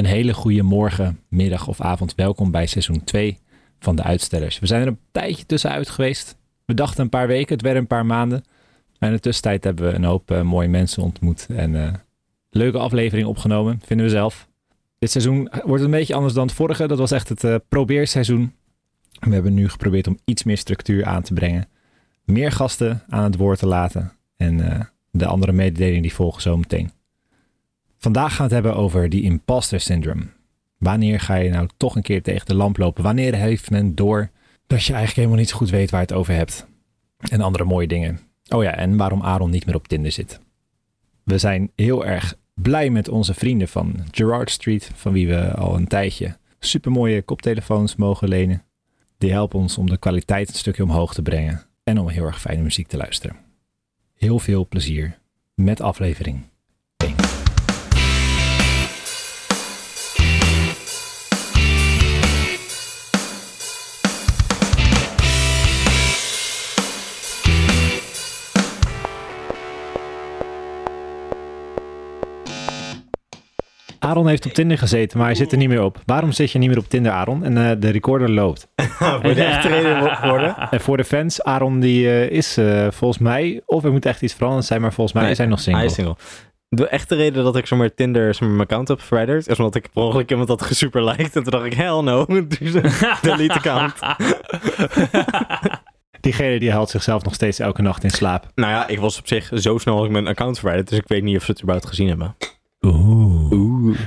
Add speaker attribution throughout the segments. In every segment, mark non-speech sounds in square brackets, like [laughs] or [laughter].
Speaker 1: Een hele goede morgen, middag of avond. Welkom bij seizoen 2 van de Uitstellers. We zijn er een tijdje tussenuit geweest. We dachten een paar weken, het werden een paar maanden. Maar in de tussentijd hebben we een hoop eh, mooie mensen ontmoet en eh, leuke aflevering opgenomen, vinden we zelf. Dit seizoen wordt een beetje anders dan het vorige. Dat was echt het uh, probeerseizoen. We hebben nu geprobeerd om iets meer structuur aan te brengen. Meer gasten aan het woord te laten. En de andere mededelingen die volgen zo meteen. Vandaag gaan we het hebben over die imposter syndrome. Wanneer ga je nou toch een keer tegen de lamp lopen? Wanneer heeft men door dat je eigenlijk helemaal niet zo goed weet waar je het over hebt? En andere mooie dingen. Oh ja, en waarom Aaron niet meer op Tinder zit. We zijn heel erg blij met onze vrienden van Gerard Street, van wie we al een tijdje supermooie koptelefoons mogen lenen. Die helpen ons om de kwaliteit een stukje omhoog te brengen en om heel erg fijne muziek te luisteren. Heel veel plezier met aflevering Aaron heeft op Tinder gezeten, maar hij zit er niet meer op. Waarom zit je niet meer op Tinder, Aaron? En uh, de recorder loopt.
Speaker 2: voor de echte reden geworden.
Speaker 1: En voor de fans, Aaron die uh, is uh, volgens mij, of er moet echt iets veranderd zijn, maar volgens mij
Speaker 2: Nee,
Speaker 1: is hij nog single.
Speaker 2: Hij is single. De echte reden dat ik zomaar Tinder zomaar mijn account heb verwijderd, is omdat ik per ongeluk iemand had gesuper liked. En toen dacht ik, hell no. [laughs] Dus [laughs] delete account. [laughs]
Speaker 1: Diegene die haalt zichzelf nog steeds elke nacht in slaap.
Speaker 2: nou ja, ik was op zich zo snel als ik mijn account verwijderd, dus ik weet niet of ze het überhaupt gezien hebben.
Speaker 1: Oeh.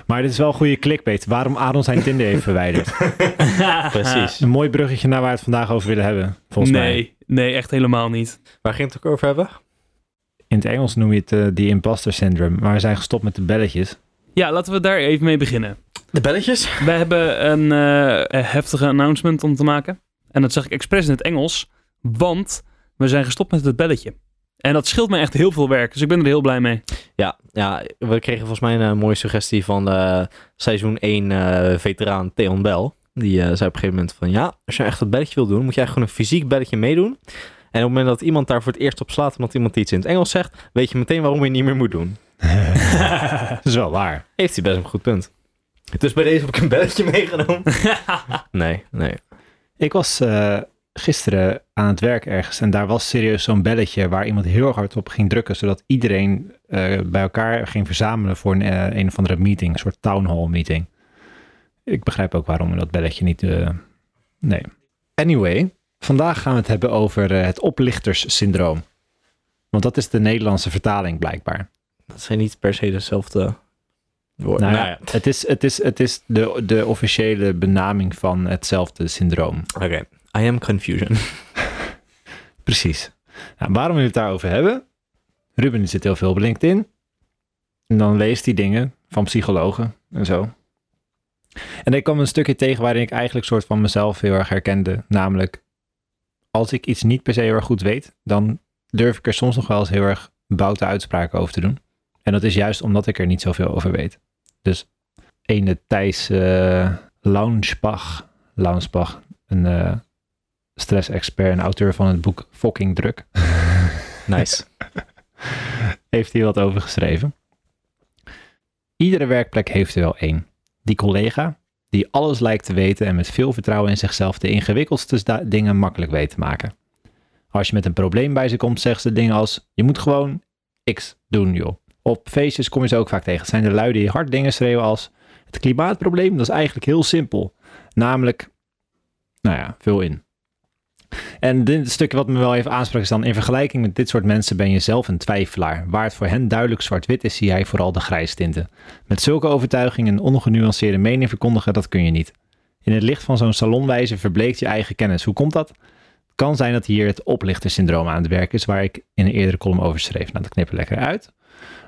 Speaker 1: Maar dit is wel een goede clickbait. Waarom Aaron zijn Tinder heeft verwijderd. [laughs]
Speaker 2: Precies.
Speaker 1: Een mooi bruggetje naar waar we het vandaag over willen hebben, volgens mij.
Speaker 3: nee, nee, echt helemaal niet.
Speaker 2: Waar ging het ook over hebben?
Speaker 1: In het Engels noem je het eh, die imposter syndrome. Maar we zijn gestopt met de belletjes.
Speaker 3: Ja, laten we daar even mee beginnen.
Speaker 2: De belletjes?
Speaker 3: We hebben een eh, heftige announcement om te maken. En dat zeg ik expres in het Engels, want we zijn gestopt met het belletje. En dat scheelt me echt heel veel werk, dus ik ben er heel blij mee.
Speaker 2: Ja, ja, we kregen volgens mij een eh, mooie suggestie van eh, seizoen 1 eh, veteraan Theon Bell. Die zei op een gegeven moment van ja, als je echt dat belletje wil doen, moet je eigenlijk gewoon een fysiek belletje meedoen. En op het moment dat iemand daar voor het eerst op slaat omdat iemand iets in het Engels zegt, weet je meteen waarom je het niet meer moet doen. [laughs]
Speaker 1: dat is wel waar.
Speaker 2: Heeft hij best een goed punt. Dus bij deze heb ik een belletje meegenomen. [laughs] nee, nee.
Speaker 1: Ik was eh, gisteren aan het werk ergens en daar was serieus zo'n belletje waar iemand heel hard op ging drukken, zodat iedereen eh, bij elkaar ging verzamelen voor een, eh, een of andere meeting, een soort town hall meeting. Ik begrijp ook waarom we dat belletje niet... eh, nee. Anyway, vandaag gaan we het hebben over het oplichterssyndroom. Want dat is de Nederlandse vertaling blijkbaar.
Speaker 2: Dat zijn niet per se dezelfde woorden.
Speaker 1: Nou ja, het is, het is, het is de, de officiële benaming van hetzelfde syndroom.
Speaker 2: Oké, I am confusion. [laughs]
Speaker 1: Precies. Nou, waarom we het daarover hebben? Ruben zit heel veel op LinkedIn. En dan leest hij dingen van psychologen en zo. En ik kwam een stukje tegen waarin ik eigenlijk soort van mezelf heel erg herkende. Namelijk, als ik iets niet per se heel erg goed weet, dan durf ik er soms nog wel eens heel erg boute uitspraken over te doen. En dat is juist omdat ik er niet zoveel over weet. Dus ene Thijs uh, Launsbach, Launsbach, een uh, stress-expert en auteur van het boek Fucking Druk. [laughs]
Speaker 2: Nice. [laughs]
Speaker 1: heeft hij wat over geschreven. Iedere werkplek heeft er wel één. Die collega die alles lijkt te weten en met veel vertrouwen in zichzelf de ingewikkeldste dingen makkelijk weet te maken. Als je met een probleem bij ze komt, zegt ze dingen als: Je moet gewoon X doen, joh. Op feestjes kom je ze ook vaak tegen. Het zijn de lui die hard dingen schreeuwen als: Het klimaatprobleem, dat is eigenlijk heel simpel. Namelijk, nou ja, vul in. En dit stukje wat me wel even aansprak is dan... in vergelijking met dit soort mensen ben je zelf een twijfelaar. Waar het voor hen duidelijk zwart-wit is, zie jij vooral de grijstinten. Met zulke overtuigingen en ongenuanceerde mening verkondigen, dat kun je niet. In het licht van zo'n salonwijze verbleekt je eigen kennis. Hoe komt dat? Het kan zijn dat hier het oplichtersyndroom aan het werk is... waar ik in een eerdere column over schreef. Nou, dat knippen lekker uit.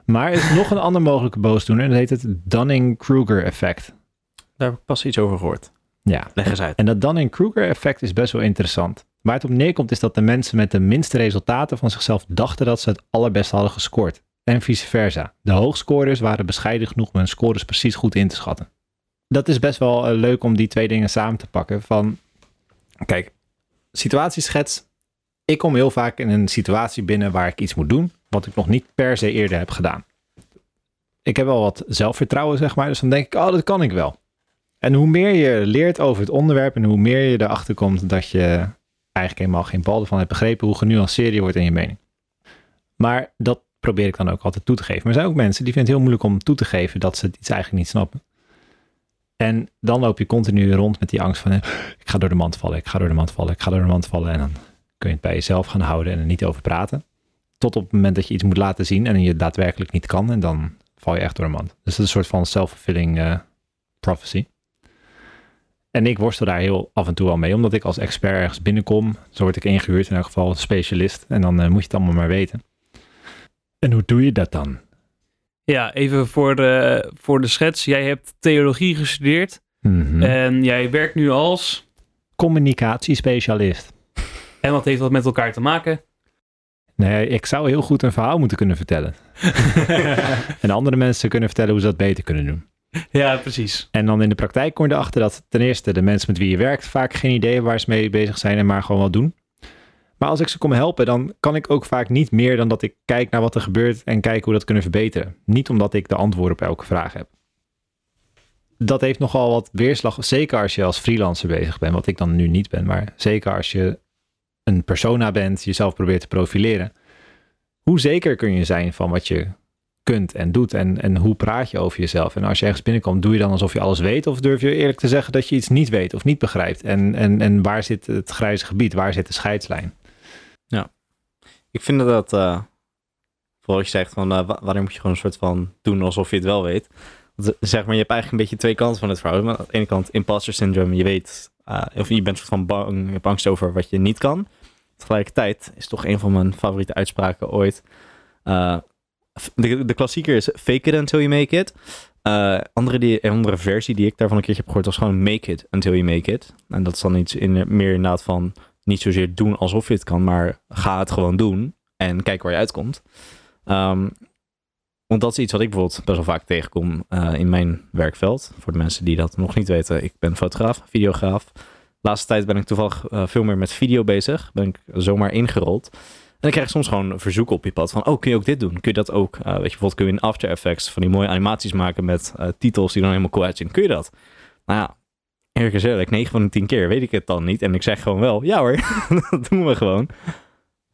Speaker 1: Maar er is nog een ander mogelijke boosdoener... en dat heet het Dunning-Kruger effect.
Speaker 2: Daar heb ik pas iets over gehoord.
Speaker 1: Ja.
Speaker 2: Leg eens uit.
Speaker 1: En dat Dunning-Kruger effect is best wel interessant. Waar het op neerkomt is dat de mensen met de minste resultaten van zichzelf dachten dat ze het allerbest hadden gescoord. En vice versa. De hoogscorers waren bescheiden genoeg om hun scores precies goed in te schatten. Dat is best wel uh, leuk om die twee dingen samen te pakken. Van, kijk, situatieschets. Ik kom heel vaak in een situatie binnen waar ik iets moet doen, wat ik nog niet per se eerder heb gedaan. ik heb wel wat zelfvertrouwen, zeg maar. Dus dan denk ik, oh, dat kan ik wel. En hoe meer je leert over het onderwerp en hoe meer je erachter komt dat je eigenlijk helemaal geen bal ervan hebt begrepen, hoe genuanceerder je wordt in je mening. Maar dat probeer ik dan ook altijd toe te geven. Maar er zijn ook mensen die vinden het heel moeilijk om toe te geven dat ze iets eigenlijk niet snappen. En dan loop je continu rond met die angst van, eh, ik ga door de mand vallen, ik ga door de mand vallen, ik ga door de mand vallen. En dan kun je het bij jezelf gaan houden en er niet over praten. Tot op het moment dat je iets moet laten zien en je daadwerkelijk niet kan. En dan val je echt door de mand. Dus dat is een soort van self-fulfilling uh, prophecy. En ik worstel daar heel af en toe al mee, omdat ik als expert ergens binnenkom. Zo word ik ingehuurd, in elk geval specialist. En dan uh, moet je het allemaal maar weten. En hoe doe je dat dan?
Speaker 3: Ja, even voor de, voor de schets. Jij hebt theologie gestudeerd
Speaker 1: Mhm.
Speaker 3: en jij werkt nu als...
Speaker 1: Communicatiespecialist.
Speaker 3: En wat heeft dat met elkaar te maken?
Speaker 1: Nee, ik zou heel goed een verhaal moeten kunnen vertellen. [laughs] [laughs] en andere mensen kunnen vertellen hoe ze dat beter kunnen doen. [laughs]
Speaker 3: Ja, precies.
Speaker 1: En dan in de praktijk kom je erachter dat ten eerste de mensen met wie je werkt vaak geen idee waar ze mee bezig zijn en maar gewoon wat doen. Maar als ik ze kom helpen, dan kan ik ook vaak niet meer dan dat ik kijk naar wat er gebeurt en kijk hoe we dat kunnen verbeteren. Niet omdat ik de antwoorden op elke vraag heb. Dat heeft nogal wat weerslag, zeker als je als freelancer bezig bent, wat ik dan nu niet ben, maar zeker als je een persona bent, jezelf probeert te profileren. Hoe zeker kun je zijn van wat je kunt en doet en, en hoe praat je over jezelf? En als je ergens binnenkomt, doe je dan alsof je alles weet of durf je eerlijk te zeggen dat je iets niet weet of niet begrijpt? En, en, en waar zit het grijze gebied? Waar zit de scheidslijn?
Speaker 2: Ik vind dat, uh, vooral je zegt, van, uh, wa- wanneer moet je gewoon een soort van doen alsof je het wel weet. Want, eh, zeg maar, je hebt eigenlijk een beetje twee kanten van het verhaal. Aan de ene kant imposter syndrome, je weet, of je bent soort van bang, je hebt angst over wat je niet kan. Tegelijkertijd is toch een van mijn favoriete uitspraken ooit. De, de klassieker is fake it until you make it. Uh, andere, die, een andere versie die ik daarvan een keertje heb gehoord was gewoon make it until you make it. En dat is dan iets in, meer inderdaad van niet zozeer doen alsof je het kan, maar ga het gewoon doen en kijk waar je uitkomt. Um, want dat is iets wat ik bijvoorbeeld best wel vaak tegenkom uh, in mijn werkveld. Voor de mensen die dat nog niet weten, ik ben fotograaf, videograaf. De laatste tijd ben ik toevallig uh, veel meer met video bezig. Ben ik zomaar ingerold. En dan krijg je soms gewoon verzoeken op je pad van, oh, kun je ook dit doen? Kun je dat ook? Uh, weet je, bijvoorbeeld kun je in After Effects van die mooie animaties maken met uh, titels die dan helemaal cool uitzien. Kun je dat? Nou ja, eerlijk gezegd, 9 van de 10 keer weet ik het dan niet. En ik zeg gewoon wel, ja hoor, [laughs] dat doen we gewoon.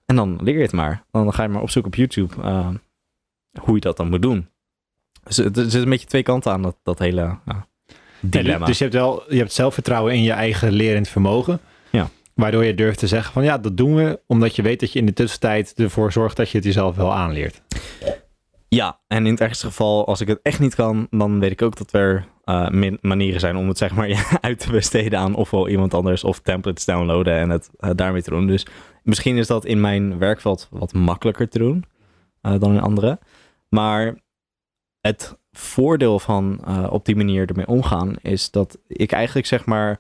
Speaker 2: En dan leer je het maar. Dan ga je maar opzoeken op YouTube uh, hoe je dat dan moet doen. Dus er zit een beetje twee kanten aan dat, dat hele ja, dilemma.
Speaker 1: Ja, dus je hebt wel je hebt zelfvertrouwen in je eigen lerend vermogen. Waardoor je durft te zeggen van ja, dat doen we. Omdat je weet dat je in de tussentijd ervoor zorgt dat je het jezelf wel aanleert.
Speaker 2: Ja, en in het ergste geval, als ik het echt niet kan, dan weet ik ook dat er uh, manieren zijn om het zeg maar [laughs] uit te besteden aan ofwel iemand anders of templates downloaden en het uh, daarmee te doen. Dus misschien is dat in mijn werkveld wat makkelijker te doen uh, dan in andere. Maar het voordeel van op die manier ermee omgaan is dat ik eigenlijk zeg maar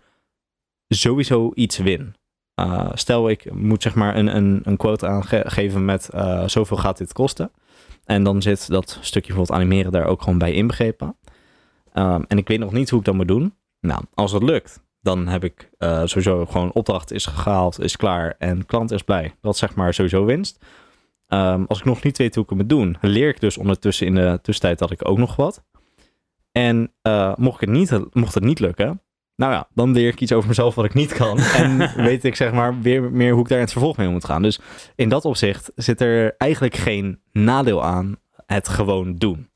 Speaker 2: sowieso iets win. Uh, stel ik moet zeg maar een, een, een quote aangeven met uh, zoveel gaat dit kosten. En dan zit dat stukje bijvoorbeeld animeren daar ook gewoon bij inbegrepen. Um, en ik weet nog niet hoe ik dat moet doen. Nou, als het lukt, dan heb ik uh, sowieso gewoon opdracht is gehaald, is klaar en klant is blij. Dat is zeg maar sowieso winst. Um, als ik nog niet weet hoe ik het moet doen, leer ik dus ondertussen in de tussentijd dat ik ook nog wat. En mocht, het niet, mocht het niet lukken, nou ja, dan leer ik iets over mezelf wat ik niet kan. [laughs] En weet ik zeg maar weer meer hoe ik daar in het vervolg mee moet gaan. Dus in dat opzicht zit er eigenlijk geen nadeel aan het gewoon doen.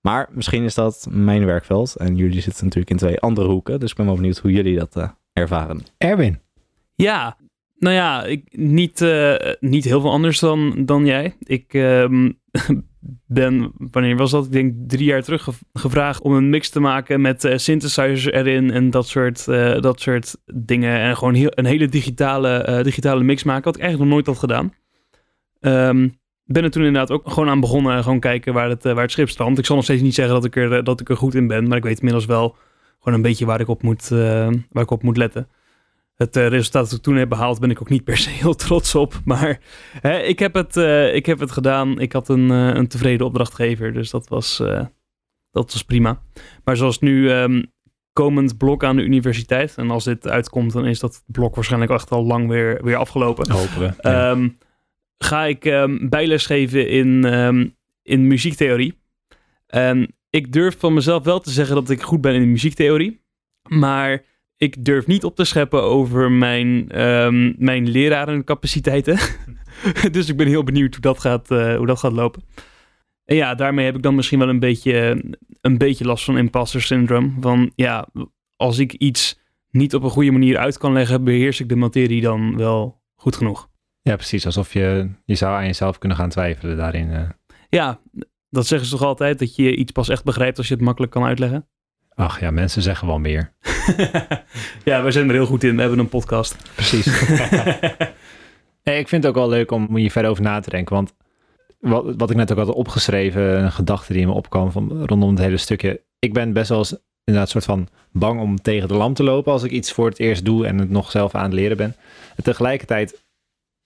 Speaker 2: Maar misschien is dat mijn werkveld. En jullie zitten natuurlijk in twee andere hoeken. Dus ik ben wel benieuwd hoe jullie dat uh, ervaren.
Speaker 1: Erwin.
Speaker 3: Ja, nou ja, ik, niet, uh, niet heel veel anders dan, dan jij. Ik um, [laughs] ben, wanneer was dat? Ik denk drie jaar terug ge gevraagd om een mix te maken met uh, synthesizers erin en dat soort, uh, dat soort dingen. En gewoon heel, een hele digitale, digitale mix maken, wat ik eigenlijk nog nooit had gedaan. Um, ben er toen inderdaad ook gewoon aan begonnen. Gewoon kijken waar het, waar het schip strandt. Ik zal nog steeds niet zeggen dat ik, er, dat ik er goed in ben. Maar ik weet inmiddels wel gewoon een beetje waar ik op moet, waar ik op moet letten. Het uh, resultaat dat ik toen heb behaald ben ik ook niet per se heel trots op. Maar hè, ik, heb het, ik heb het gedaan. Ik had een, een tevreden opdrachtgever. Dus dat was, dat was prima. Maar zoals nu um, komend blok aan de universiteit. En als dit uitkomt dan is dat blok waarschijnlijk echt al lang weer, weer afgelopen.
Speaker 1: Hopen we. Ja.
Speaker 3: Um, ga ik um, bijles geven in, in muziektheorie. En ik durf van mezelf wel te zeggen dat ik goed ben in muziektheorie. Maar ik durf niet op te scheppen over mijn, ehm mijn lerarencapaciteiten. [laughs] dus ik ben heel benieuwd hoe dat, gaat, eh, hoe dat gaat lopen. En ja, daarmee heb ik dan misschien wel een beetje, een beetje last van imposter syndrome. Van ja, als ik iets niet op een goede manier uit kan leggen, beheers ik de materie dan wel goed genoeg.
Speaker 1: Ja, precies. Alsof je, je zou aan jezelf kunnen gaan twijfelen daarin. eh.
Speaker 3: Ja, dat zeggen ze toch altijd, dat je iets pas echt begrijpt als je het makkelijk kan uitleggen?
Speaker 1: Ach ja, mensen zeggen wel meer. [laughs]
Speaker 3: ja, wij zijn er heel goed in. We hebben een podcast.
Speaker 1: Precies. [laughs] Nee, ik vind het ook wel leuk om hier verder over na te denken. Want wat, wat ik net ook had opgeschreven, een gedachte die in me opkwam van, rondom het hele stukje. Ik ben best wel eens inderdaad soort van bang om tegen de lamp te lopen als ik iets voor het eerst doe en het nog zelf aan het leren ben. En tegelijkertijd,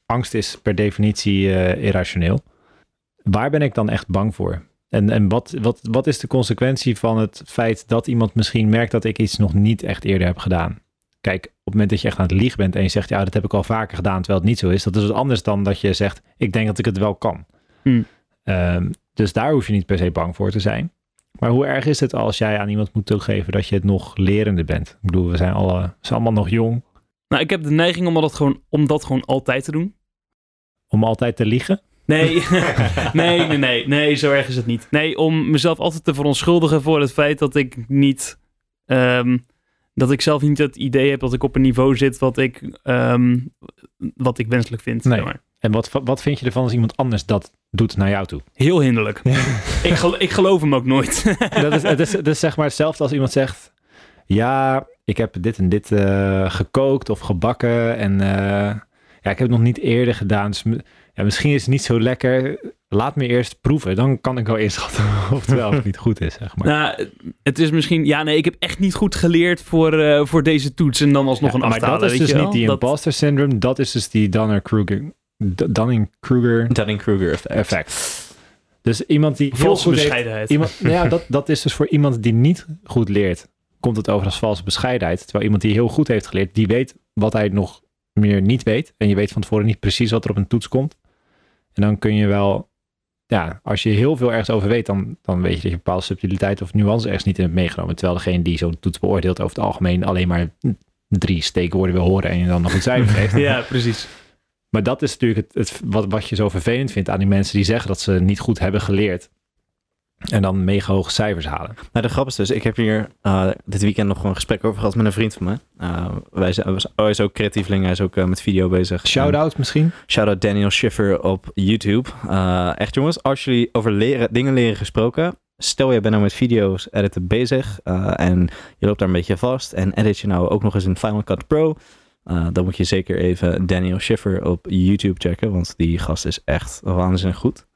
Speaker 1: angst is per definitie eh, irrationeel. Waar ben ik dan echt bang voor? En, en wat, wat, wat is de consequentie van het feit dat iemand misschien merkt dat ik iets nog niet echt eerder heb gedaan? Kijk, op het moment dat je echt aan het liegen bent en je zegt, ja, dat heb ik al vaker gedaan, terwijl het niet zo is, dat is wat anders dan dat je zegt, ik denk dat ik het wel kan.
Speaker 3: Hmm.
Speaker 1: Ehm, dus daar hoef je niet per se bang voor te zijn. Maar hoe erg is het als jij aan iemand moet toegeven dat je het nog lerende bent? Ik bedoel, we zijn, alle, we zijn allemaal nog jong.
Speaker 3: Nou, ik heb de neiging om dat gewoon, om dat gewoon altijd te doen.
Speaker 1: Om altijd te liegen?
Speaker 3: Nee, [laughs] nee, nee, nee, nee, zo erg is het niet. Nee, om mezelf altijd te verontschuldigen voor het feit dat ik niet, ehm, dat ik zelf niet het idee heb dat ik op een niveau zit wat ik, ehm, wat ik wenselijk vind.
Speaker 1: Nee.
Speaker 3: zeg maar.
Speaker 1: En wat, wat vind je ervan als iemand anders dat doet naar jou toe?
Speaker 3: Heel hinderlijk. [laughs] ik, gel- ik geloof hem ook nooit. [laughs]
Speaker 1: dat is, het, is, het is zeg maar hetzelfde als iemand zegt, ja, ik heb dit en dit eh, gekookt of gebakken en eh, ja, ik heb het nog niet eerder gedaan. Dus ja, misschien is het niet zo lekker. Laat me eerst proeven, dan kan ik wel inschatten [laughs] of het wel of niet goed is, zeg maar.
Speaker 3: nou, het is misschien, ja, nee, ik heb echt niet goed geleerd voor, eh, voor deze toets en dan alsnog
Speaker 1: Ja,
Speaker 3: een
Speaker 1: maar
Speaker 3: aftalen.
Speaker 1: dat is dus niet die
Speaker 3: Dat-
Speaker 1: imposter syndrome, dat is dus die Dunning-Kruger Dunning-Kruger
Speaker 2: Dunning-Kruger effect.
Speaker 1: effect. Dus iemand die
Speaker 3: Valse bescheidenheid.
Speaker 1: iemand, nou ja, dat, dat is dus voor iemand die niet goed leert, komt het over als valse bescheidenheid. Terwijl iemand die heel goed heeft geleerd, die weet wat hij nog meer niet weet. En je weet van tevoren niet precies wat er op een toets komt. En dan kun je wel, ja, als je heel veel ergens over weet, dan, dan weet je dat je bepaalde subtiliteit of nuance ergens niet in hebt meegenomen. Terwijl degene die zo'n toets beoordeelt over het algemeen alleen maar drie steekwoorden wil horen en je dan nog een cijfer heeft. [laughs]
Speaker 3: Ja, precies.
Speaker 1: Maar dat is natuurlijk het, het, wat, wat je zo vervelend vindt aan die mensen die zeggen dat ze niet goed hebben geleerd. En dan mega hoge cijfers halen.
Speaker 2: Nou, de grap is dus, ik heb hier eh, dit weekend nog een gesprek over gehad met een vriend van me. Eh, wij zijn, oh, hij is ook creatieveling, hij is ook eh, met video bezig.
Speaker 1: Shout-out misschien?
Speaker 2: Shout-out Daniel Schiffer op YouTube. Eh, echt jongens, als jullie over leren, dingen leren gesproken, stel je bent nou met video's editen bezig eh, en je loopt daar een beetje vast en edit je nou ook nog eens in Final Cut Pro, eh, dan moet je zeker even Daniel Schiffer op YouTube checken, want die gast is echt waanzinnig goed.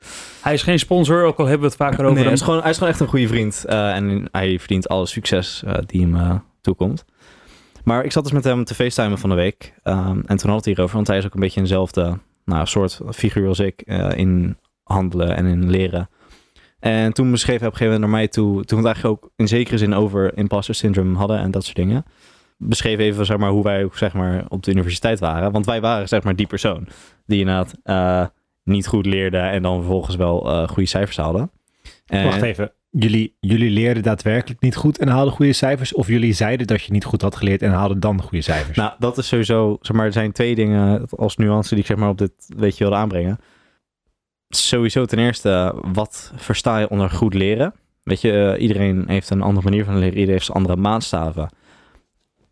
Speaker 3: Hij is geen sponsor, ook al hebben we het vaker over
Speaker 2: Nee, hij, is gewoon, hij is gewoon echt een goede vriend. eh, en hij verdient alle succes eh, die hem toekomt. Maar ik zat dus met hem te facetimen van de week. ehm, en toen had het hierover, want hij is ook een beetje eenzelfde nou, soort figuur als ik in handelen en in leren. En toen beschreef hij op een gegeven moment naar mij toe, toen we het eigenlijk ook in zekere zin over imposter syndrome hadden en dat soort dingen. Beschreef even zeg maar, hoe wij zeg maar, op de universiteit waren. Want wij waren zeg maar die persoon die inderdaad eh, niet goed leerde en dan vervolgens wel eh, goede cijfers haalde. En-
Speaker 1: Wacht even. Jullie, jullie leerden daadwerkelijk niet goed en haalden goede cijfers? Of jullie zeiden dat je niet goed had geleerd en haalden dan goede cijfers?
Speaker 2: Nou, dat is sowieso, zeg maar, er zijn twee dingen als nuance die ik zeg maar op dit weet je wilde aanbrengen. Sowieso ten eerste, wat versta je onder goed leren? Weet je, eh, iedereen heeft een andere manier van leren, iedereen heeft zijn andere maatstaven.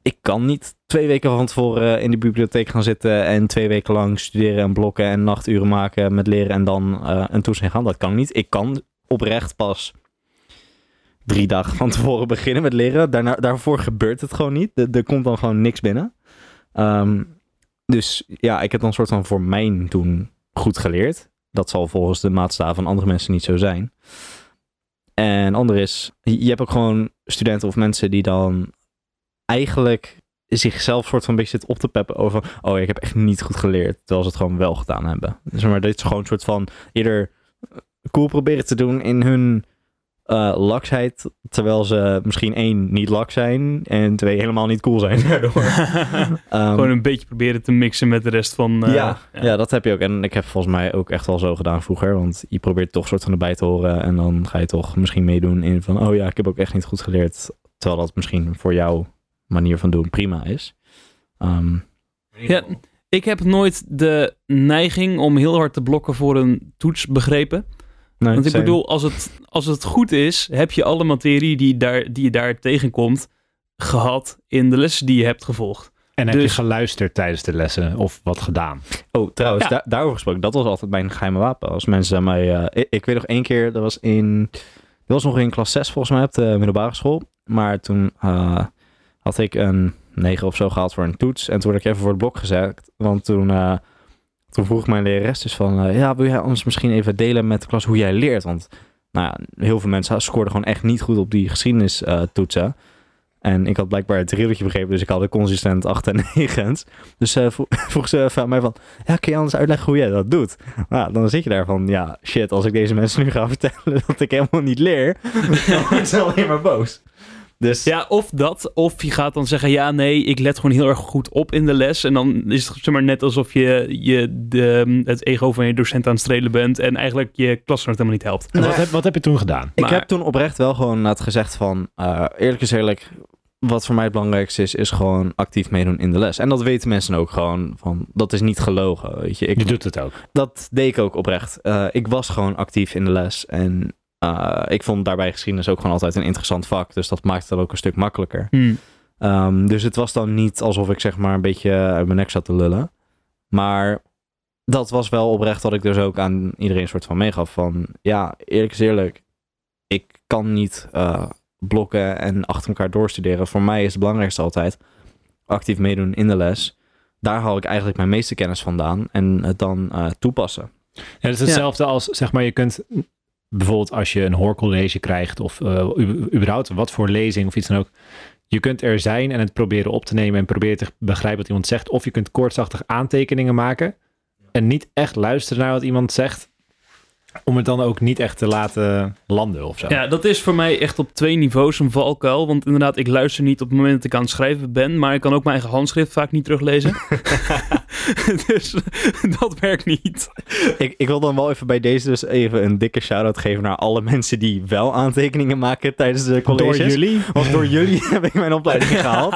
Speaker 2: Ik kan niet twee weken van tevoren in de bibliotheek gaan zitten en twee weken lang studeren en blokken en nachturen maken met leren en dan eh, een toets gaan. Dat kan niet. Ik kan oprecht pas drie dagen van tevoren [laughs] beginnen met leren. Daarna, daarvoor gebeurt het gewoon niet. Er, komt dan gewoon niks binnen. Ehm, dus ja, ik heb dan soort van voor mijn doen goed geleerd. Dat zal volgens de maatstaven van andere mensen niet zo zijn. En ander is, je hebt ook gewoon studenten of mensen die dan eigenlijk zichzelf soort van een beetje zitten op te peppen over, oh ik heb echt niet goed geleerd, terwijl ze het gewoon wel gedaan hebben. Dus maar dit is gewoon een soort van eerder cool proberen te doen in hun eh, laksheid, terwijl ze misschien één niet lak zijn en twee helemaal niet cool zijn. [laughs] daardoor. [laughs] Ehm,
Speaker 3: Gewoon een beetje proberen te mixen met de rest van... eh,
Speaker 2: ja, ja. dat heb je ook. En ik heb volgens mij ook echt wel zo gedaan vroeger. Want je probeert toch soort van erbij te horen. En dan ga je toch misschien meedoen in van... Oh ja, ik heb ook echt niet goed geleerd. Terwijl dat misschien voor jouw manier van doen prima is. Ehm,
Speaker 3: Ja, ik heb nooit de neiging om heel hard te blokken voor een toets begrepen.
Speaker 2: nee,
Speaker 3: Want ik
Speaker 2: same.
Speaker 3: bedoel, als het, als het goed is, heb je alle materie die, daar, die je daar tegenkomt gehad in de lessen die je hebt gevolgd.
Speaker 1: En heb je
Speaker 3: Dus-
Speaker 1: geluisterd tijdens de lessen of wat gedaan?
Speaker 2: Oh, trouwens,
Speaker 3: Ja.
Speaker 2: daarover gesproken. Dat was altijd mijn geheime wapen. Als mensen aan mij... eh, ik, ik weet nog één keer, dat was in... Dat was nog in klas 6 volgens mij op de middelbare school. Maar toen eh, had ik een 9 of zo gehaald voor een toets. En toen werd ik even voor het blok gezet. Want toen, eh, toen vroeg mijn lerares dus van... eh, ja, wil jij anders misschien even delen met de klas hoe jij leert? Want nou heel veel mensen scoorden gewoon echt niet goed op die geschiedenistoetsen. en ik had blijkbaar het rilletje begrepen. Dus ik had consistent 8 en [laughs] 9. Dus eh, vro- [laughs] vroeg ze aan mij van... Ja, kun je anders uitleggen hoe jij dat doet? Nou, dan zit je daar van, ja, shit, als ik deze mensen nu ga [laughs] vertellen dat ik helemaal niet leer, dan worden ze alleen maar boos. Dus
Speaker 3: Ja, of dat, of je gaat dan zeggen, ja, nee, ik let gewoon heel erg goed op in de les. En dan is het zeg maar net alsof je, je de, het ego van je docent aan het strelen bent en eigenlijk je klasgenoot helemaal niet helpt.
Speaker 1: En
Speaker 2: Nee.
Speaker 1: Wat, heb, wat heb je toen gedaan?
Speaker 2: ik
Speaker 3: maar-
Speaker 2: heb toen oprecht wel gewoon net gezegd van, eh, eerlijk is eerlijk, wat voor mij het belangrijkste is, is gewoon actief meedoen in de les. En dat weten mensen ook gewoon van, dat is niet gelogen, weet je. Ik,
Speaker 1: Je doet het ook.
Speaker 2: dat deed ik ook oprecht. Eh, ik was gewoon actief in de les en eh, ik vond daarbij geschiedenis ook gewoon altijd een interessant vak. Dus dat maakte het ook een stuk makkelijker.
Speaker 3: Hmm.
Speaker 2: Ehm, dus het was dan niet alsof ik zeg maar een beetje uit mijn nek zat te lullen. Maar dat was wel oprecht wat ik dus ook aan iedereen soort van meegaf. Van ja, eerlijk is eerlijk. Ik kan niet eh, blokken en achter elkaar doorstuderen. Voor mij is het belangrijkste altijd actief meedoen in de les. Daar haal ik eigenlijk mijn meeste kennis vandaan. En het dan eh, toepassen.
Speaker 1: Ja, het is hetzelfde als, zeg maar, je kunt bijvoorbeeld als je een hoorcollege krijgt of eh, überhaupt wat voor lezing of iets dan ook. Je kunt er zijn en het proberen op te nemen en proberen te begrijpen wat iemand zegt. Of je kunt kortsachtig aantekeningen maken en niet echt luisteren naar wat iemand zegt. Om het dan ook niet echt te laten landen of zo.
Speaker 3: Ja, dat is voor mij echt op twee niveaus een valkuil. Want inderdaad, ik luister niet op het moment dat ik aan het schrijven ben. Maar ik kan ook mijn eigen handschrift vaak niet teruglezen. [laughs] [laughs] dus dat werkt niet.
Speaker 2: Ik, ik wil dan wel even bij deze dus even een dikke shout-out geven naar alle mensen die wel aantekeningen maken tijdens de colleges.
Speaker 1: Door jullie?
Speaker 2: Want door jullie [laughs] heb ik mijn opleiding gehaald.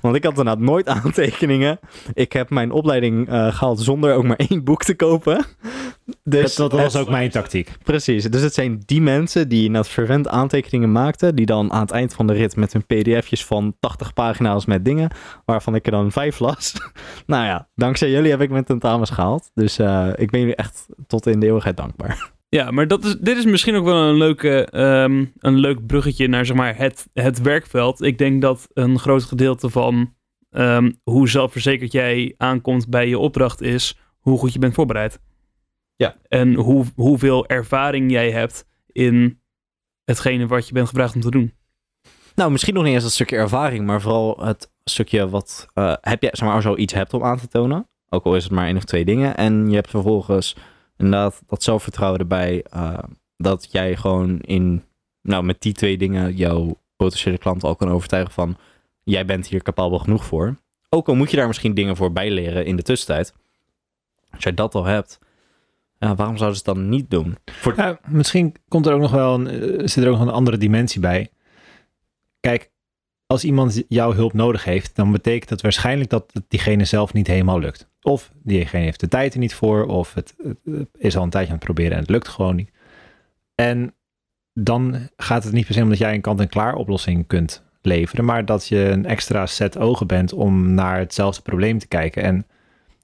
Speaker 2: Want ik had inderdaad nooit aantekeningen. Ik heb mijn opleiding eh, gehaald zonder ook maar één boek te kopen. Dus
Speaker 1: dat, dat was ook mijn tactiek.
Speaker 2: Precies. Dus het zijn die mensen die inderdaad verwend aantekeningen maakten. Die dan aan het eind van de rit met hun pdf'jes van 80 pagina's met dingen. Waarvan ik er dan vijf las. [laughs] nou ja, dankzij jullie heb ik mijn tentamens gehaald. Dus eh, ik ben jullie echt tot in de eeuwigheid dankbaar. [laughs]
Speaker 3: Ja, maar dat is, dit is misschien ook wel een, leuke, ehm, een leuk bruggetje naar zeg maar, het, het werkveld. Ik denk dat een groot gedeelte van ehm, hoe zelfverzekerd jij aankomt bij je opdracht is hoe goed je bent voorbereid.
Speaker 2: Ja.
Speaker 3: En hoe, hoeveel ervaring jij hebt in hetgene wat je bent gevraagd om te doen.
Speaker 2: Nou, misschien nog niet eens dat stukje ervaring, maar vooral het stukje wat uh, heb je, zeg maar, zoiets hebt om aan te tonen. Ook al is het maar één of twee dingen. En je hebt vervolgens inderdaad dat zelfvertrouwen erbij. Uh, dat jij gewoon in, nou, met die twee dingen jouw potentiële klant al kan overtuigen van jij bent hier capabel genoeg voor. Ook al moet je daar misschien dingen voor bijleren in de tussentijd. Als jij dat al hebt, ja, waarom zouden ze het dan niet doen?
Speaker 1: Voor... Misschien komt er ook nog wel een, zit er ook nog een andere dimensie bij. Kijk, als iemand jouw hulp nodig heeft, dan betekent dat waarschijnlijk dat diegene zelf niet helemaal lukt. Of diegene heeft de tijd er niet voor, of het, het is al een tijdje aan het proberen en het lukt gewoon niet. En dan gaat het niet per se om dat jij een kant-en-klaar oplossing kunt leveren, maar dat je een extra set ogen bent om naar hetzelfde probleem te kijken. En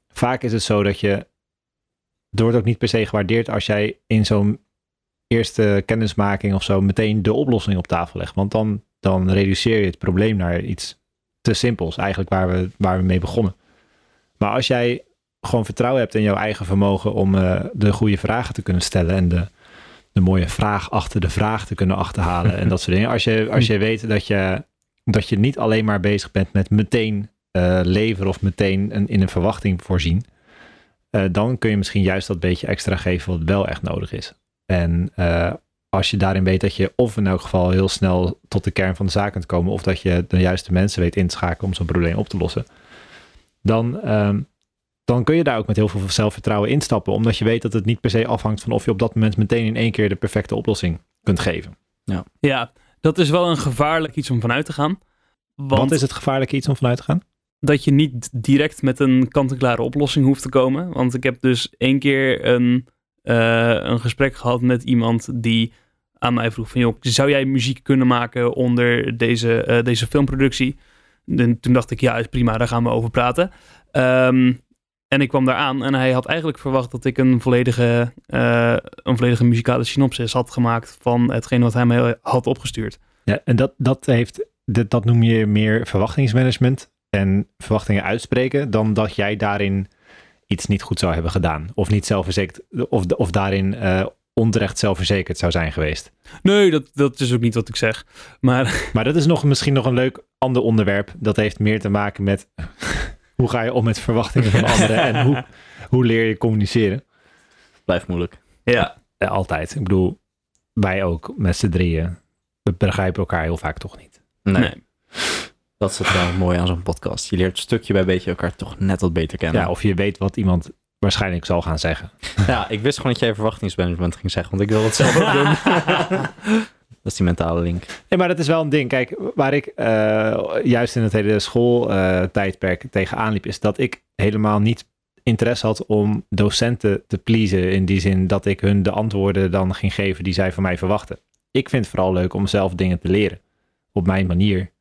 Speaker 1: vaak is het zo dat je, er wordt ook niet per se gewaardeerd als jij in zo'n eerste kennismaking of zo meteen de oplossing op tafel legt. Want dan, dan reduceer je het probleem naar iets te simpels, eigenlijk waar we, waar we mee begonnen. Maar als jij gewoon vertrouwen hebt in jouw eigen vermogen om uh, de goede vragen te kunnen stellen en de, de mooie vraag achter de vraag te kunnen achterhalen en dat soort dingen. Als je, als je weet dat je, dat je niet alleen maar bezig bent met meteen uh, leveren of meteen een, in een verwachting voorzien, uh, dan kun je misschien juist dat beetje extra geven wat wel echt nodig is. En uh, als je daarin weet dat je of in elk geval heel snel tot de kern van de zaak kunt komen, of dat je de juiste mensen weet in te schakelen om zo'n probleem op te lossen, dan, ehm, dan kun je daar ook met heel veel zelfvertrouwen instappen, omdat je weet dat het niet per se afhangt van of je op dat moment meteen in één keer de perfecte oplossing kunt geven.
Speaker 3: Ja, dat is wel een gevaarlijk iets om vanuit te gaan. Want
Speaker 1: Wat is het gevaarlijke iets om vanuit te gaan?
Speaker 3: Dat je niet direct met een kant-en-klare oplossing hoeft te komen. Want ik heb dus één keer een, eh, een gesprek gehad met iemand die aan mij vroeg van... joh, zou jij muziek kunnen maken onder deze, eh, deze filmproductie? En toen dacht ik, ja, is prima, daar gaan we over praten. Ehm, en ik kwam daar aan en hij had eigenlijk verwacht dat ik een volledige, eh, een volledige muzikale synopsis had gemaakt van hetgeen wat hij mij had opgestuurd.
Speaker 1: Ja, en dat, dat, heeft, dat, dat noem je meer verwachtingsmanagement en verwachtingen uitspreken, dan dat jij daarin iets niet goed zou hebben gedaan. Of niet zelfverzekerd, of, of daarin eh, onterecht zelfverzekerd zou zijn geweest.
Speaker 3: Nee, dat, dat is ook niet wat ik zeg. Maar [laughs]
Speaker 1: Maar dat is nog, misschien nog een leuk ander onderwerp. Dat heeft meer te maken met [laughs] hoe ga je om met verwachtingen van anderen en hoe, hoe leer je communiceren.
Speaker 2: Blijft moeilijk.
Speaker 3: ja,
Speaker 1: Eh, altijd. Ik bedoel, wij ook met z'n drieën. We begrijpen elkaar heel vaak toch niet.
Speaker 2: Nee,
Speaker 3: nee.
Speaker 2: Dat is het wel [laughs] mooi aan zo'n podcast. Je leert stukje bij beetje elkaar toch net wat beter kennen.
Speaker 1: Ja, of je weet wat iemand waarschijnlijk zal gaan zeggen. [laughs]
Speaker 2: Ja, ik wist gewoon dat jij verwachtingsmanagement ging zeggen, want ik wil het zelf ook doen. [laughs] dat is die mentale link.
Speaker 1: Nee, maar dat is wel een ding. Kijk, waar ik eh, juist in het hele schooltijdperk tegenaan liep, is dat ik helemaal niet interesse had om docenten te pleasen. In die zin dat ik hun de antwoorden dan ging geven die zij van mij verwachten. Ik vind het vooral leuk om zelf dingen te leren. Op mijn manier.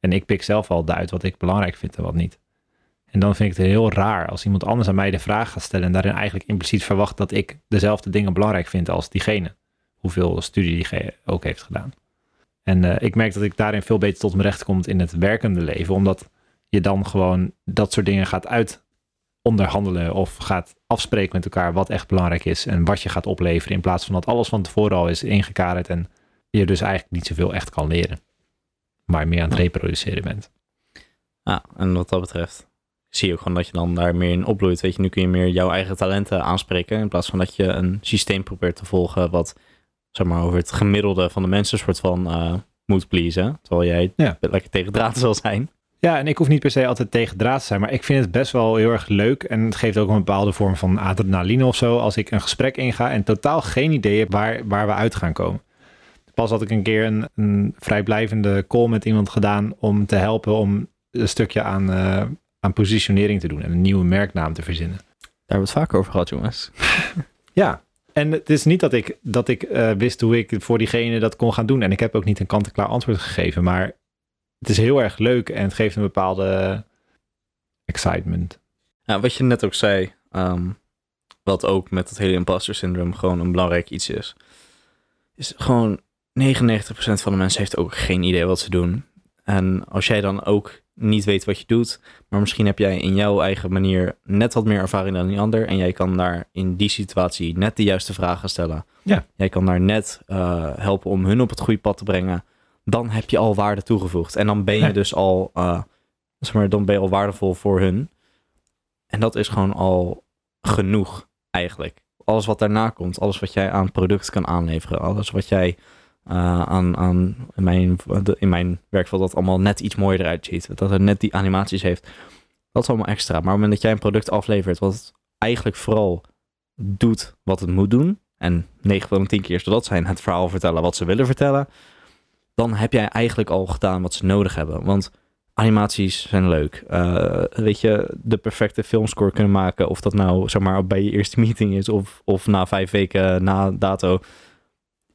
Speaker 1: En ik pik zelf al uit wat ik belangrijk vind en wat niet. En dan vind ik het heel raar als iemand anders aan mij de vraag gaat stellen en daarin eigenlijk impliciet verwacht dat ik dezelfde dingen belangrijk vind als diegene. Hoeveel studie diegene ook heeft gedaan. En eh, ik merk dat ik daarin veel beter tot mijn recht kom in het werkende leven, omdat je dan gewoon dat soort dingen gaat uit onderhandelen of gaat afspreken met elkaar wat echt belangrijk is en wat je gaat opleveren, in plaats van dat alles van tevoren al is ingekaderd en je dus eigenlijk niet zoveel echt kan leren, maar meer aan het reproduceren bent.
Speaker 2: Ja, en wat dat betreft zie je ook gewoon dat je dan daar meer in opbloeit. Weet je, nu kun je meer jouw eigen talenten aanspreken. In plaats van dat je een systeem probeert te volgen wat, zeg maar, over het gemiddelde van de mensen soort van eh, moet pleasen. Terwijl jij
Speaker 1: Ja.
Speaker 2: lekker tegen draad zal zijn.
Speaker 1: Ja, en ik hoef niet per se altijd tegen draad te zijn, maar ik vind het best wel heel erg leuk en het geeft ook een bepaalde vorm van adrenaline of zo als ik een gesprek inga en totaal geen idee heb waar, waar we uit gaan komen. Pas had ik een keer een, een vrijblijvende call met iemand gedaan om te helpen om een stukje aan, eh, aan positionering te doen en een nieuwe merknaam te verzinnen.
Speaker 2: Daar hebben we het vaker over gehad, jongens. [laughs]
Speaker 1: Ja, en het is niet dat ik, dat ik eh, wist hoe ik voor diegene dat kon gaan doen. En ik heb ook niet een kant-en-klaar antwoord gegeven. Maar het is heel erg leuk en het geeft een bepaalde excitement.
Speaker 2: Ja, wat je net ook zei, ehm, wat ook met het hele imposter syndroom gewoon een belangrijk iets is, is gewoon 99% van de mensen heeft ook geen idee wat ze doen. En als jij dan ook niet weet wat je doet, maar misschien heb jij in jouw eigen manier net wat meer ervaring dan die ander en jij kan daar in die situatie net de juiste vragen stellen.
Speaker 1: Ja.
Speaker 2: Jij kan daar net eh, helpen om hun op het goede pad te brengen. Dan heb je al waarde toegevoegd. En dan ben je
Speaker 1: Ja.
Speaker 2: dus al, eh, zeg maar, dan ben je al waardevol voor hun. En dat is gewoon al genoeg, eigenlijk. Alles wat daarna komt, alles wat jij aan product kan aanleveren, alles wat jij eh, aan, in, mijn, in werkveld dat allemaal net iets mooier eruit ziet, dat het net die animaties heeft, dat is allemaal extra. Maar op het moment dat jij een product aflevert wat eigenlijk vooral doet wat het moet doen, en 9 van de 10 keer zal dat zijn het verhaal vertellen wat ze willen vertellen, dan heb jij eigenlijk al gedaan wat ze nodig hebben. Want animaties zijn leuk. Eh, weet je, de perfecte filmscore kunnen maken. Of dat nou zeg maar bij je eerste meeting is of, of na vijf weken na dato.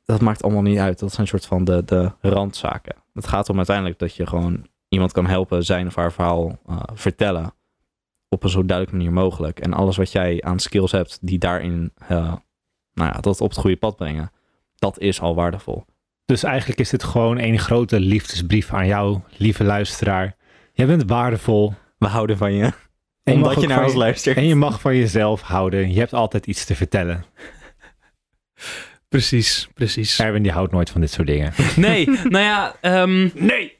Speaker 2: Dat maakt allemaal niet uit. Dat zijn soort van de, de randzaken. Het gaat om uiteindelijk dat je gewoon iemand kan helpen zijn of haar verhaal eh, vertellen. Op een zo duidelijke manier mogelijk. En alles wat jij aan skills hebt die daarin eh, nou ja, dat op het goede pad brengen. Dat is al waardevol.
Speaker 1: Dus eigenlijk is dit gewoon een grote liefdesbrief aan jou, lieve luisteraar. Jij bent waardevol.
Speaker 2: We houden van je.
Speaker 1: En je [laughs]
Speaker 2: Omdat je
Speaker 1: ook
Speaker 2: naar ons
Speaker 1: je-
Speaker 2: luistert.
Speaker 1: En je mag van jezelf houden. Je hebt altijd iets te vertellen. [laughs]
Speaker 3: Precies, precies.
Speaker 1: Erwin die houdt nooit van dit soort dingen. [laughs]
Speaker 3: Nee, nou ja, ehm, nee.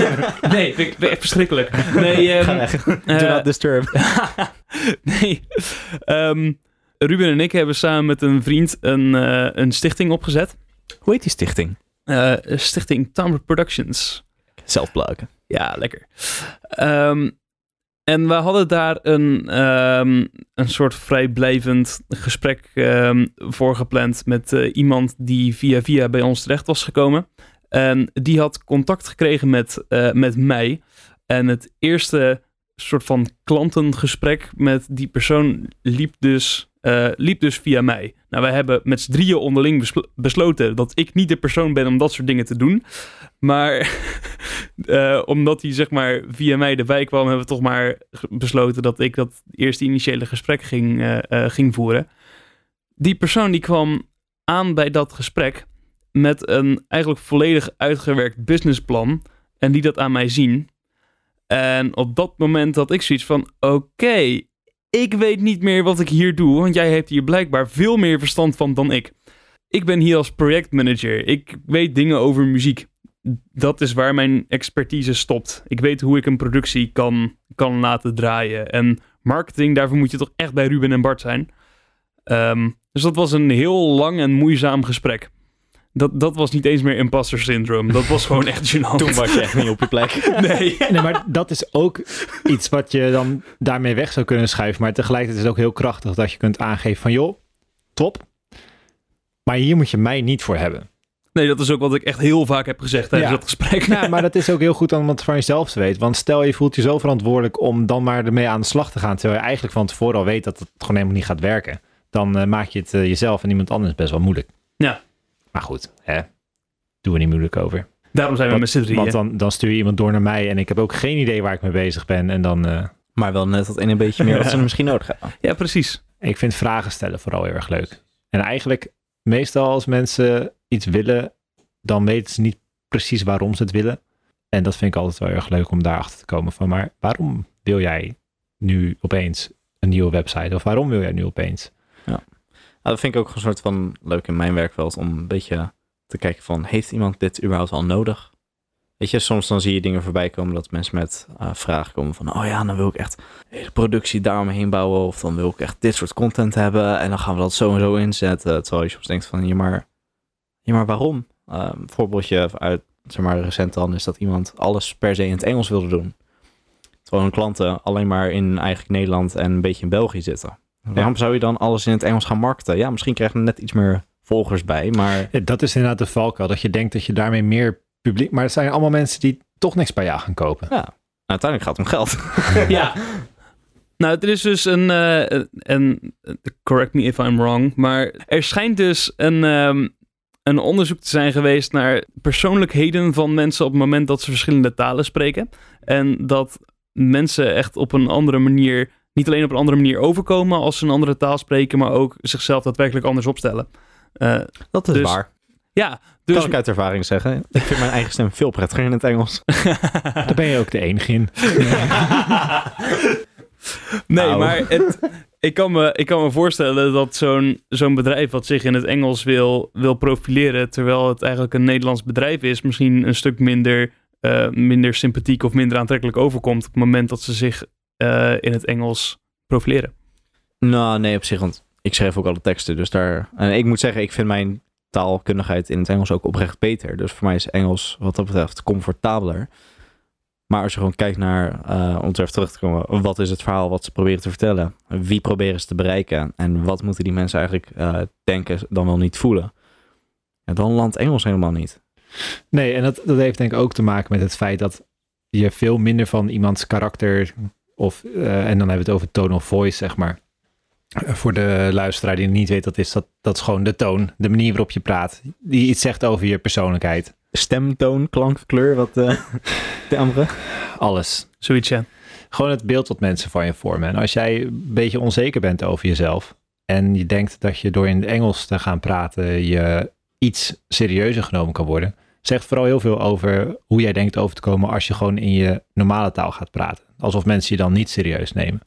Speaker 3: [laughs] nee, vind ik, vind ik echt verschrikkelijk. Nee, ehm,
Speaker 2: Ga weg.
Speaker 3: eh,
Speaker 2: Do not disturb. [laughs]
Speaker 3: nee. Ehm, Ruben en ik hebben samen met een vriend een, eh, een stichting opgezet.
Speaker 2: Hoe heet die stichting?
Speaker 3: Eh, Stichting Tamper Productions.
Speaker 2: Zelf.
Speaker 3: Ja, lekker. Ehm, en we hadden daar een, ehm, een soort vrijblijvend gesprek ehm, voor gepland met eh, iemand die via via bij ons terecht was gekomen. En die had contact gekregen met, eh, met mij. En het eerste soort van klantengesprek met die persoon liep dus, eh, liep dus via mij. Nou, wij hebben met z'n drieën onderling beslo- besloten dat ik niet de persoon ben om dat soort dingen te doen. Maar [laughs] eh, omdat hij zeg maar via mij erbij kwam, hebben we toch maar besloten dat ik dat eerste initiële gesprek ging, eh, ging voeren. Die persoon die kwam aan bij dat gesprek met een eigenlijk volledig uitgewerkt businessplan en die dat aan mij zien. En op dat moment had ik zoiets van: oké, ik weet niet meer wat ik hier doe, want jij hebt hier blijkbaar veel meer verstand van dan ik. Ik ben hier als projectmanager. Ik weet dingen over muziek. Dat is waar mijn expertise stopt. Ik weet hoe ik een productie kan, kan laten draaien. En marketing, daarvoor moet je toch echt bij Ruben en Bart zijn. Ehm, dus dat was een heel lang en moeizaam gesprek. Dat, dat was niet eens meer imposter syndrome. Dat was gewoon echt gênant.
Speaker 2: Toen was je echt niet op je plek. [laughs]
Speaker 3: Nee.
Speaker 1: Nee, maar dat is ook iets wat je dan daarmee weg zou kunnen schuiven. Maar tegelijkertijd is het ook heel krachtig dat je kunt aangeven van... joh, top. Maar hier moet je mij niet voor hebben.
Speaker 3: Nee, dat is ook wat ik echt heel vaak heb gezegd tijdens
Speaker 1: Ja.
Speaker 3: dat gesprek.
Speaker 1: Ja, maar dat is ook heel goed om het van jezelf te weten. Want stel je voelt je zo verantwoordelijk om dan maar ermee aan de slag te gaan. Terwijl je eigenlijk van tevoren al weet dat het gewoon helemaal niet gaat werken. Dan eh, maak je het eh, jezelf en iemand anders best wel moeilijk.
Speaker 3: Ja.
Speaker 1: Maar goed, hè. Doen we niet moeilijk over.
Speaker 3: Daarom zijn we
Speaker 1: Want-
Speaker 3: met z'n drieën.
Speaker 1: Want dan, dan stuur je iemand door naar mij en ik heb ook geen idee waar ik mee bezig ben. En dan, eh,
Speaker 2: Maar wel net dat ene beetje meer wat ze [laughs] misschien nodig hebben.
Speaker 3: Ja, precies.
Speaker 1: ik vind vragen stellen vooral heel erg leuk. En eigenlijk, meestal als mensen iets willen, dan weten ze niet precies waarom ze het willen. En dat vind ik altijd wel erg leuk om daarachter te komen van, maar waarom wil jij nu opeens een nieuwe website? Of waarom wil jij nu opeens?
Speaker 2: Nou, dat vind ik ook een soort van leuk in mijn werkveld om een beetje te kijken van, heeft iemand dit überhaupt al nodig? Weet je, soms dan zie je dingen voorbij komen dat mensen met eh, vragen komen van, oh ja, dan wil ik echt hele productie daaromheen bouwen of dan wil ik echt dit soort content hebben en dan gaan we dat zo en zo inzetten. Terwijl je soms denkt van, ja maar, ja, maar waarom? Eh, een voorbeeldje uit, zeg maar, recent dan is dat iemand alles per se in het Engels wilde doen. Terwijl hun klanten alleen maar in eigenlijk Nederland en een beetje in België zitten. Waarom zou je dan alles in het Engels gaan markten? Ja, misschien krijg je er net iets meer volgers bij, maar
Speaker 1: Ja, dat is inderdaad de valkuil, dat je denkt dat je daarmee meer publiek... Maar het zijn allemaal mensen die toch niks bij jou gaan kopen.
Speaker 2: ja, uiteindelijk gaat het om geld. [laughs]
Speaker 3: ja. Nou, er is dus een, eh, een, correct me if I'm wrong, maar er schijnt dus een, ehm, een onderzoek te zijn geweest naar persoonlijkheden van mensen op het moment dat ze verschillende talen spreken. En dat mensen echt op een andere manier, niet alleen op een andere manier overkomen als ze een andere taal spreken, maar ook zichzelf daadwerkelijk anders opstellen. Eh,
Speaker 2: Dat is
Speaker 3: Dus-
Speaker 2: waar.
Speaker 3: ja,
Speaker 2: Dus... Kan ik uit ervaring zeggen. Ik vind mijn eigen stem veel prettiger in het Engels. [laughs]
Speaker 1: Daar ben je ook de enige in. [laughs]
Speaker 3: Nee,
Speaker 2: Nou.
Speaker 3: maar het, ik, kan me, ik kan me voorstellen dat zo'n zo'n bedrijf wat zich in het Engels wil, wil profileren, terwijl het eigenlijk een Nederlands bedrijf is, misschien een stuk minder, eh, minder sympathiek of minder aantrekkelijk overkomt op het moment dat ze zich eh, in het Engels profileren.
Speaker 2: Nou, nee, op zich, want ik schrijf ook alle teksten. Dus daar... En ik moet zeggen, ik vind mijn taalkundigheid in het Engels ook oprecht beter. Dus voor mij is Engels wat dat betreft comfortabeler. Maar als je gewoon kijkt naar, eh, om er terug te komen, wat is het verhaal wat ze proberen te vertellen? Wie proberen ze te bereiken? En wat moeten die mensen eigenlijk eh, denken, dan wel niet voelen? En dan landt Engels helemaal niet.
Speaker 1: Nee, en dat, dat heeft denk ik ook te maken met het feit dat je veel minder van iemands karakter of, eh, en dan hebben we het over tone of voice, zeg maar. Eh, Voor de luisteraar die niet weet wat is, dat, dat is gewoon de toon, de manier waarop je praat, die iets zegt over je persoonlijkheid.
Speaker 2: Stemtoon, klank, kleur, wat eh [laughs] de andere?
Speaker 1: Alles.
Speaker 3: Zoiets, ja.
Speaker 1: Gewoon het beeld wat mensen van je vormen. En als jij een beetje onzeker bent over jezelf en je denkt dat je door in het Engels te gaan praten je iets serieuzer genomen kan worden, zegt vooral heel veel over hoe jij denkt over te komen als je gewoon in je normale taal gaat praten. Alsof mensen je dan niet serieus nemen.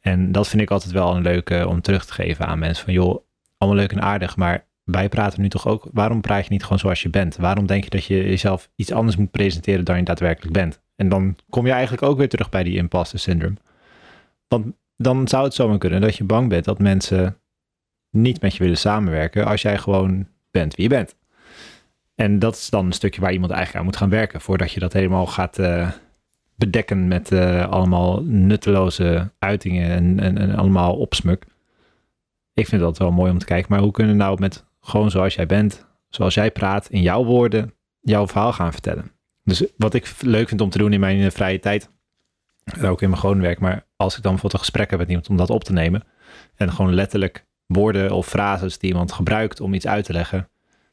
Speaker 1: En dat vind ik altijd wel een leuke om terug te geven aan mensen. Van joh, allemaal leuk en aardig, maar wij praten nu toch ook. Waarom praat je niet gewoon zoals je bent? Waarom denk je dat je jezelf iets anders moet presenteren dan je daadwerkelijk bent? En dan kom je eigenlijk ook weer terug bij die imposter syndrome. Want dan zou het zomaar kunnen dat je bang bent dat mensen niet met je willen samenwerken als jij gewoon bent wie je bent. En dat is dan een stukje waar iemand eigenlijk aan moet gaan werken voordat je dat helemaal gaat eh, bedekken met eh, allemaal nutteloze uitingen en, en, en allemaal opsmuk. Ik vind dat wel mooi om te kijken. Maar hoe kunnen we nou met gewoon zoals jij bent, zoals jij praat, in jouw woorden, jouw verhaal gaan vertellen? Dus wat ik leuk vind om te doen in mijn eh, vrije tijd, ook in mijn gewone werk, maar als ik dan bijvoorbeeld een gesprek heb met iemand om dat op te nemen en gewoon letterlijk woorden of frases die iemand gebruikt om iets uit te leggen,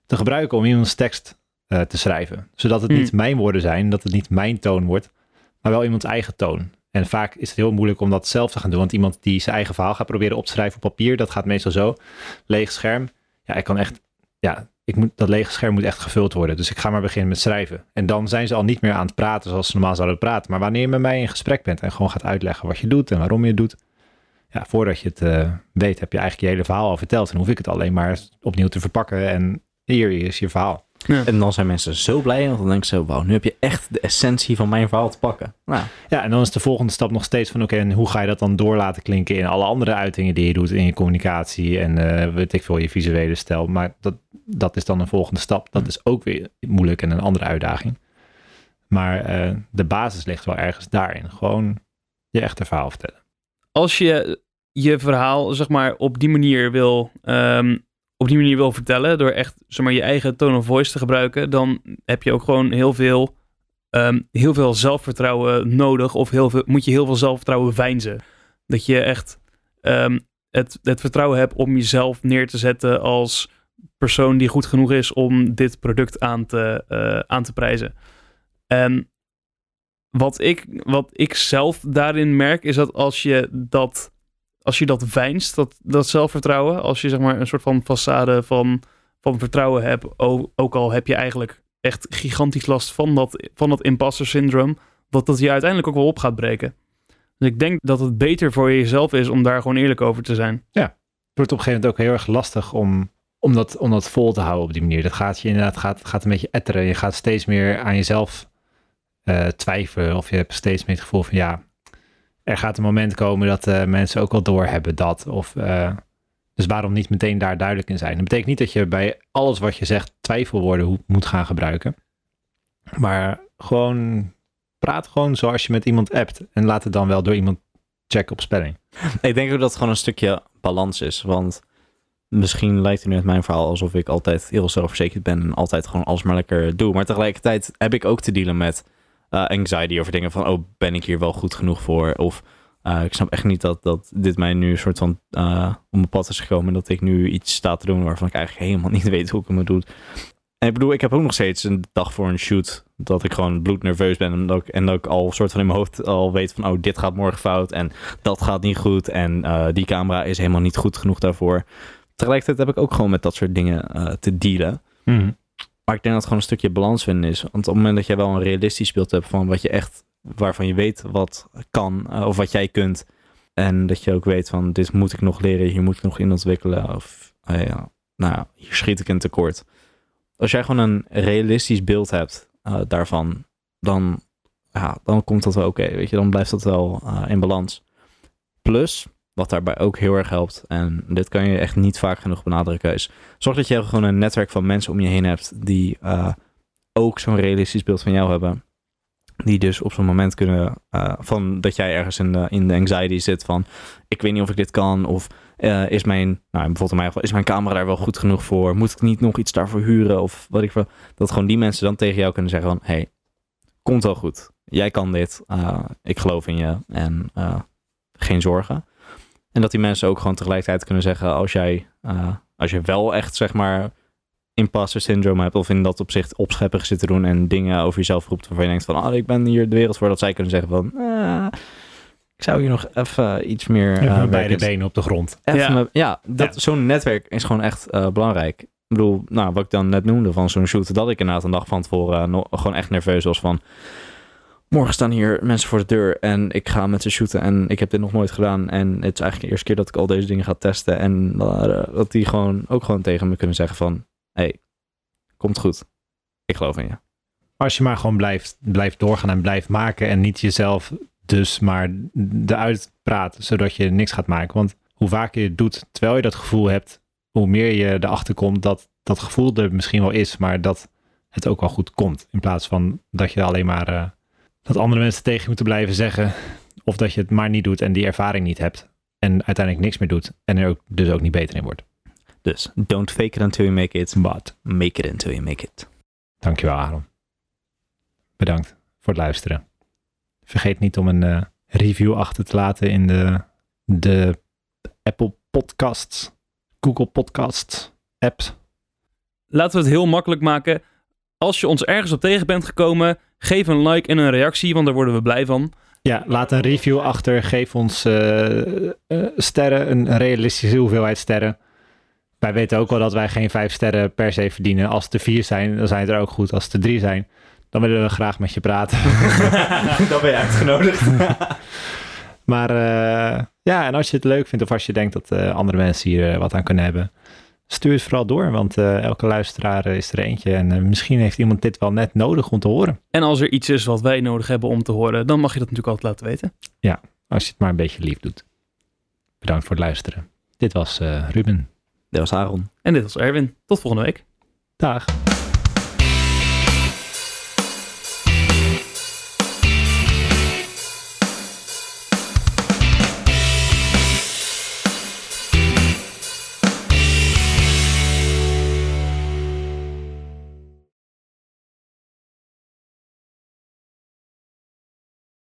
Speaker 1: te gebruiken om iemands tekst eh, te schrijven. Zodat het
Speaker 3: Hmm.
Speaker 1: niet mijn woorden zijn, dat het niet mijn toon wordt, maar wel iemands eigen toon. En vaak is het heel moeilijk om dat zelf te gaan doen, want iemand die zijn eigen verhaal gaat proberen op te schrijven op papier, dat gaat meestal zo. Leeg scherm. Ja, ik kan echt, ja, ik moet, dat lege scherm moet echt gevuld worden. Dus ik ga maar beginnen met schrijven. En dan zijn ze al niet meer aan het praten zoals ze normaal zouden praten. Maar wanneer je met mij in gesprek bent en gewoon gaat uitleggen wat je doet en waarom je het doet. Ja, voordat je het eh, weet, heb je eigenlijk je hele verhaal al verteld. En hoef ik het alleen maar opnieuw te verpakken. En hier is je verhaal.
Speaker 2: En dan zijn mensen zo blij, want dan denken ze, wauw, nu heb je echt de essentie van mijn verhaal te pakken. Nou,
Speaker 1: Ja, en dan is de volgende stap nog steeds van oké, en hoe ga je dat dan door laten klinken in alle andere uitingen die je doet in je communicatie en eh, weet ik veel, je visuele stijl. Maar dat, dat is dan een volgende stap. Dat is ook weer moeilijk en een andere uitdaging. Maar eh, de basis ligt wel ergens daarin. Gewoon je echte verhaal vertellen.
Speaker 3: Als je je verhaal, zeg maar, op die manier wil, ehm, op die manier wil vertellen, door echt, zeg maar, je eigen tone of voice te gebruiken, dan heb je ook gewoon heel veel, ehm, heel veel zelfvertrouwen nodig, of heel veel, moet je heel veel zelfvertrouwen veinzen. Dat je echt ehm, het, het vertrouwen hebt om jezelf neer te zetten als persoon die goed genoeg is om dit product aan te, eh, aan te prijzen. En wat ik, wat ik zelf daarin merk, is dat als je dat, als je dat veinst, dat, dat zelfvertrouwen, als je zeg maar een soort van façade van, van vertrouwen hebt, ook al heb je eigenlijk echt gigantisch last van dat, van dat imposter syndroom, dat dat je uiteindelijk ook wel op gaat breken. Dus ik denk dat het beter voor jezelf is om daar gewoon eerlijk over te zijn.
Speaker 1: Het wordt op een gegeven moment ook heel erg lastig om, om, dat, om dat vol te houden op die manier. Dat gaat je inderdaad gaat, gaat een beetje etteren. Je gaat steeds meer aan jezelf eh, twijfelen. Of je hebt steeds meer het gevoel van ja, er gaat een moment komen dat eh, mensen ook wel doorhebben dat. Of, eh, dus waarom niet meteen daar duidelijk in zijn? Dat betekent niet dat je bij alles wat je zegt twijfelwoorden moet gaan gebruiken. Maar gewoon praat gewoon zoals je met iemand appt. En laat het dan wel door iemand checken op spelling.
Speaker 2: ik denk ook dat het gewoon een stukje balans is, want misschien lijkt het nu uit mijn verhaal alsof ik altijd heel zelfverzekerd ben en altijd gewoon alles maar lekker doe. Maar tegelijkertijd heb ik ook te dealen met eh, anxiety over dingen van, oh, ben ik hier wel goed genoeg voor? Of eh, ik snap echt niet dat, dat dit mij nu een soort van eh op mijn pad is gekomen. Dat ik nu iets sta te doen waarvan ik eigenlijk helemaal [laughs] niet weet hoe ik het moet. En ik bedoel, ik heb ook nog steeds een dag voor een shoot dat ik gewoon bloednerveus ben. En dat ik, en dat ik al soort van in mijn hoofd al weet van, oh, dit gaat morgen fout. En dat gaat niet goed. En die camera is helemaal niet goed genoeg daarvoor. Tegelijkertijd heb ik ook gewoon met dat soort dingen te dealen. Maar ik denk dat het gewoon een stukje balans vinden is. Want op het moment dat jij wel een realistisch beeld hebt van wat je echt, waarvan je weet wat kan eh, of wat jij kunt. En dat je ook weet van dit moet ik nog leren, hier moet ik nog in ontwikkelen. Of eh, ja, nou hier schiet ik in tekort. Als jij gewoon een realistisch beeld hebt eh, daarvan, dan, ja, dan komt dat wel oké. weet je, dan blijft dat wel in balans. Plus, wat daarbij ook heel erg helpt, en dit kan je echt niet vaak genoeg benadrukken, is zorg dat je gewoon een netwerk van mensen om je heen hebt die eh, ook zo'n realistisch beeld van jou hebben. Die dus op zo'n moment kunnen, eh, van dat jij ergens in de, in de anxiety zit van, ik weet niet of ik dit kan, of eh, is mijn, nou bijvoorbeeld mijn is mijn camera daar wel goed genoeg voor? Moet ik niet nog iets daarvoor huren? Of wat ik. Dat gewoon die mensen dan tegen jou kunnen zeggen van, hey, komt wel goed. Jij kan dit. ik geloof in je. En geen zorgen. En dat die mensen ook gewoon tegelijkertijd kunnen zeggen, als jij, eh, als je wel echt zeg maar imposter syndrome hebt of in dat opzicht opscheppig zit te doen en dingen over jezelf roept waarvan je denkt van, ah, ik ben hier de wereld voor, dat zij kunnen zeggen van, eh, ik zou hier nog even iets meer
Speaker 1: Even
Speaker 2: eh,
Speaker 1: met beide
Speaker 2: werken.
Speaker 1: benen op de grond.
Speaker 3: Ja.
Speaker 2: me- ja, dat,
Speaker 1: Ja.
Speaker 2: zo'n netwerk is gewoon echt eh, belangrijk. Ik bedoel, nou, wat ik dan net noemde van zo'n shoot, dat ik inderdaad een dag van tevoren eh, no- gewoon echt nerveus was van... Morgen staan hier mensen voor de deur en ik ga met ze shooten en ik heb dit nog nooit gedaan. En het is eigenlijk de eerste keer dat ik al deze dingen ga testen. En eh, dat die gewoon ook gewoon tegen me kunnen zeggen van... hey, komt goed. Ik geloof in je.
Speaker 1: Als je maar gewoon blijft, blijft doorgaan en blijft maken en niet jezelf dus maar eruit praat, zodat je niks gaat maken. Want hoe vaker je het doet terwijl je dat gevoel hebt, hoe meer je erachter komt dat dat gevoel er misschien wel is, maar dat het ook wel goed komt. In plaats van dat je alleen maar eh, dat andere mensen tegen je moeten blijven zeggen. Of dat je het maar niet doet en die ervaring niet hebt. En uiteindelijk niks meer doet. En er ook, dus ook niet beter in wordt.
Speaker 2: Dus don't fake it until you make it.
Speaker 1: But.
Speaker 2: Make it until you make it.
Speaker 1: Dankjewel Aaron. Bedankt voor het luisteren. Vergeet niet om een eh, review achter te laten in de, de Apple Podcasts, Google Podcasts app.
Speaker 3: Laten we het heel makkelijk maken. Als je ons ergens op tegen bent gekomen, geef een like en een reactie, want daar worden we blij van.
Speaker 1: Ja, laat een review achter. Geef ons eh, eh, sterren, een realistische hoeveelheid sterren. Wij weten ook wel dat wij geen vijf sterren per se verdienen. Als het er vier zijn, dan zijn het er ook goed. Als het er drie zijn, dan willen we graag met je praten. [laughs]
Speaker 2: Dan ben je uitgenodigd. [laughs]
Speaker 1: Maar eh, ja, en als je het leuk vindt of als je denkt dat eh, andere mensen hier wat aan kunnen hebben, stuur het vooral door. Want eh, elke luisteraar eh, is er eentje. En eh, misschien heeft iemand dit wel net nodig om te horen.
Speaker 3: En als er iets is wat wij nodig hebben om te horen, dan mag je dat natuurlijk altijd laten weten.
Speaker 1: Als je het maar een beetje lief doet. Bedankt voor het luisteren. Dit was eh, Ruben.
Speaker 2: Dat was Aaron.
Speaker 3: En dit was Erwin. Tot volgende week.
Speaker 1: Dag.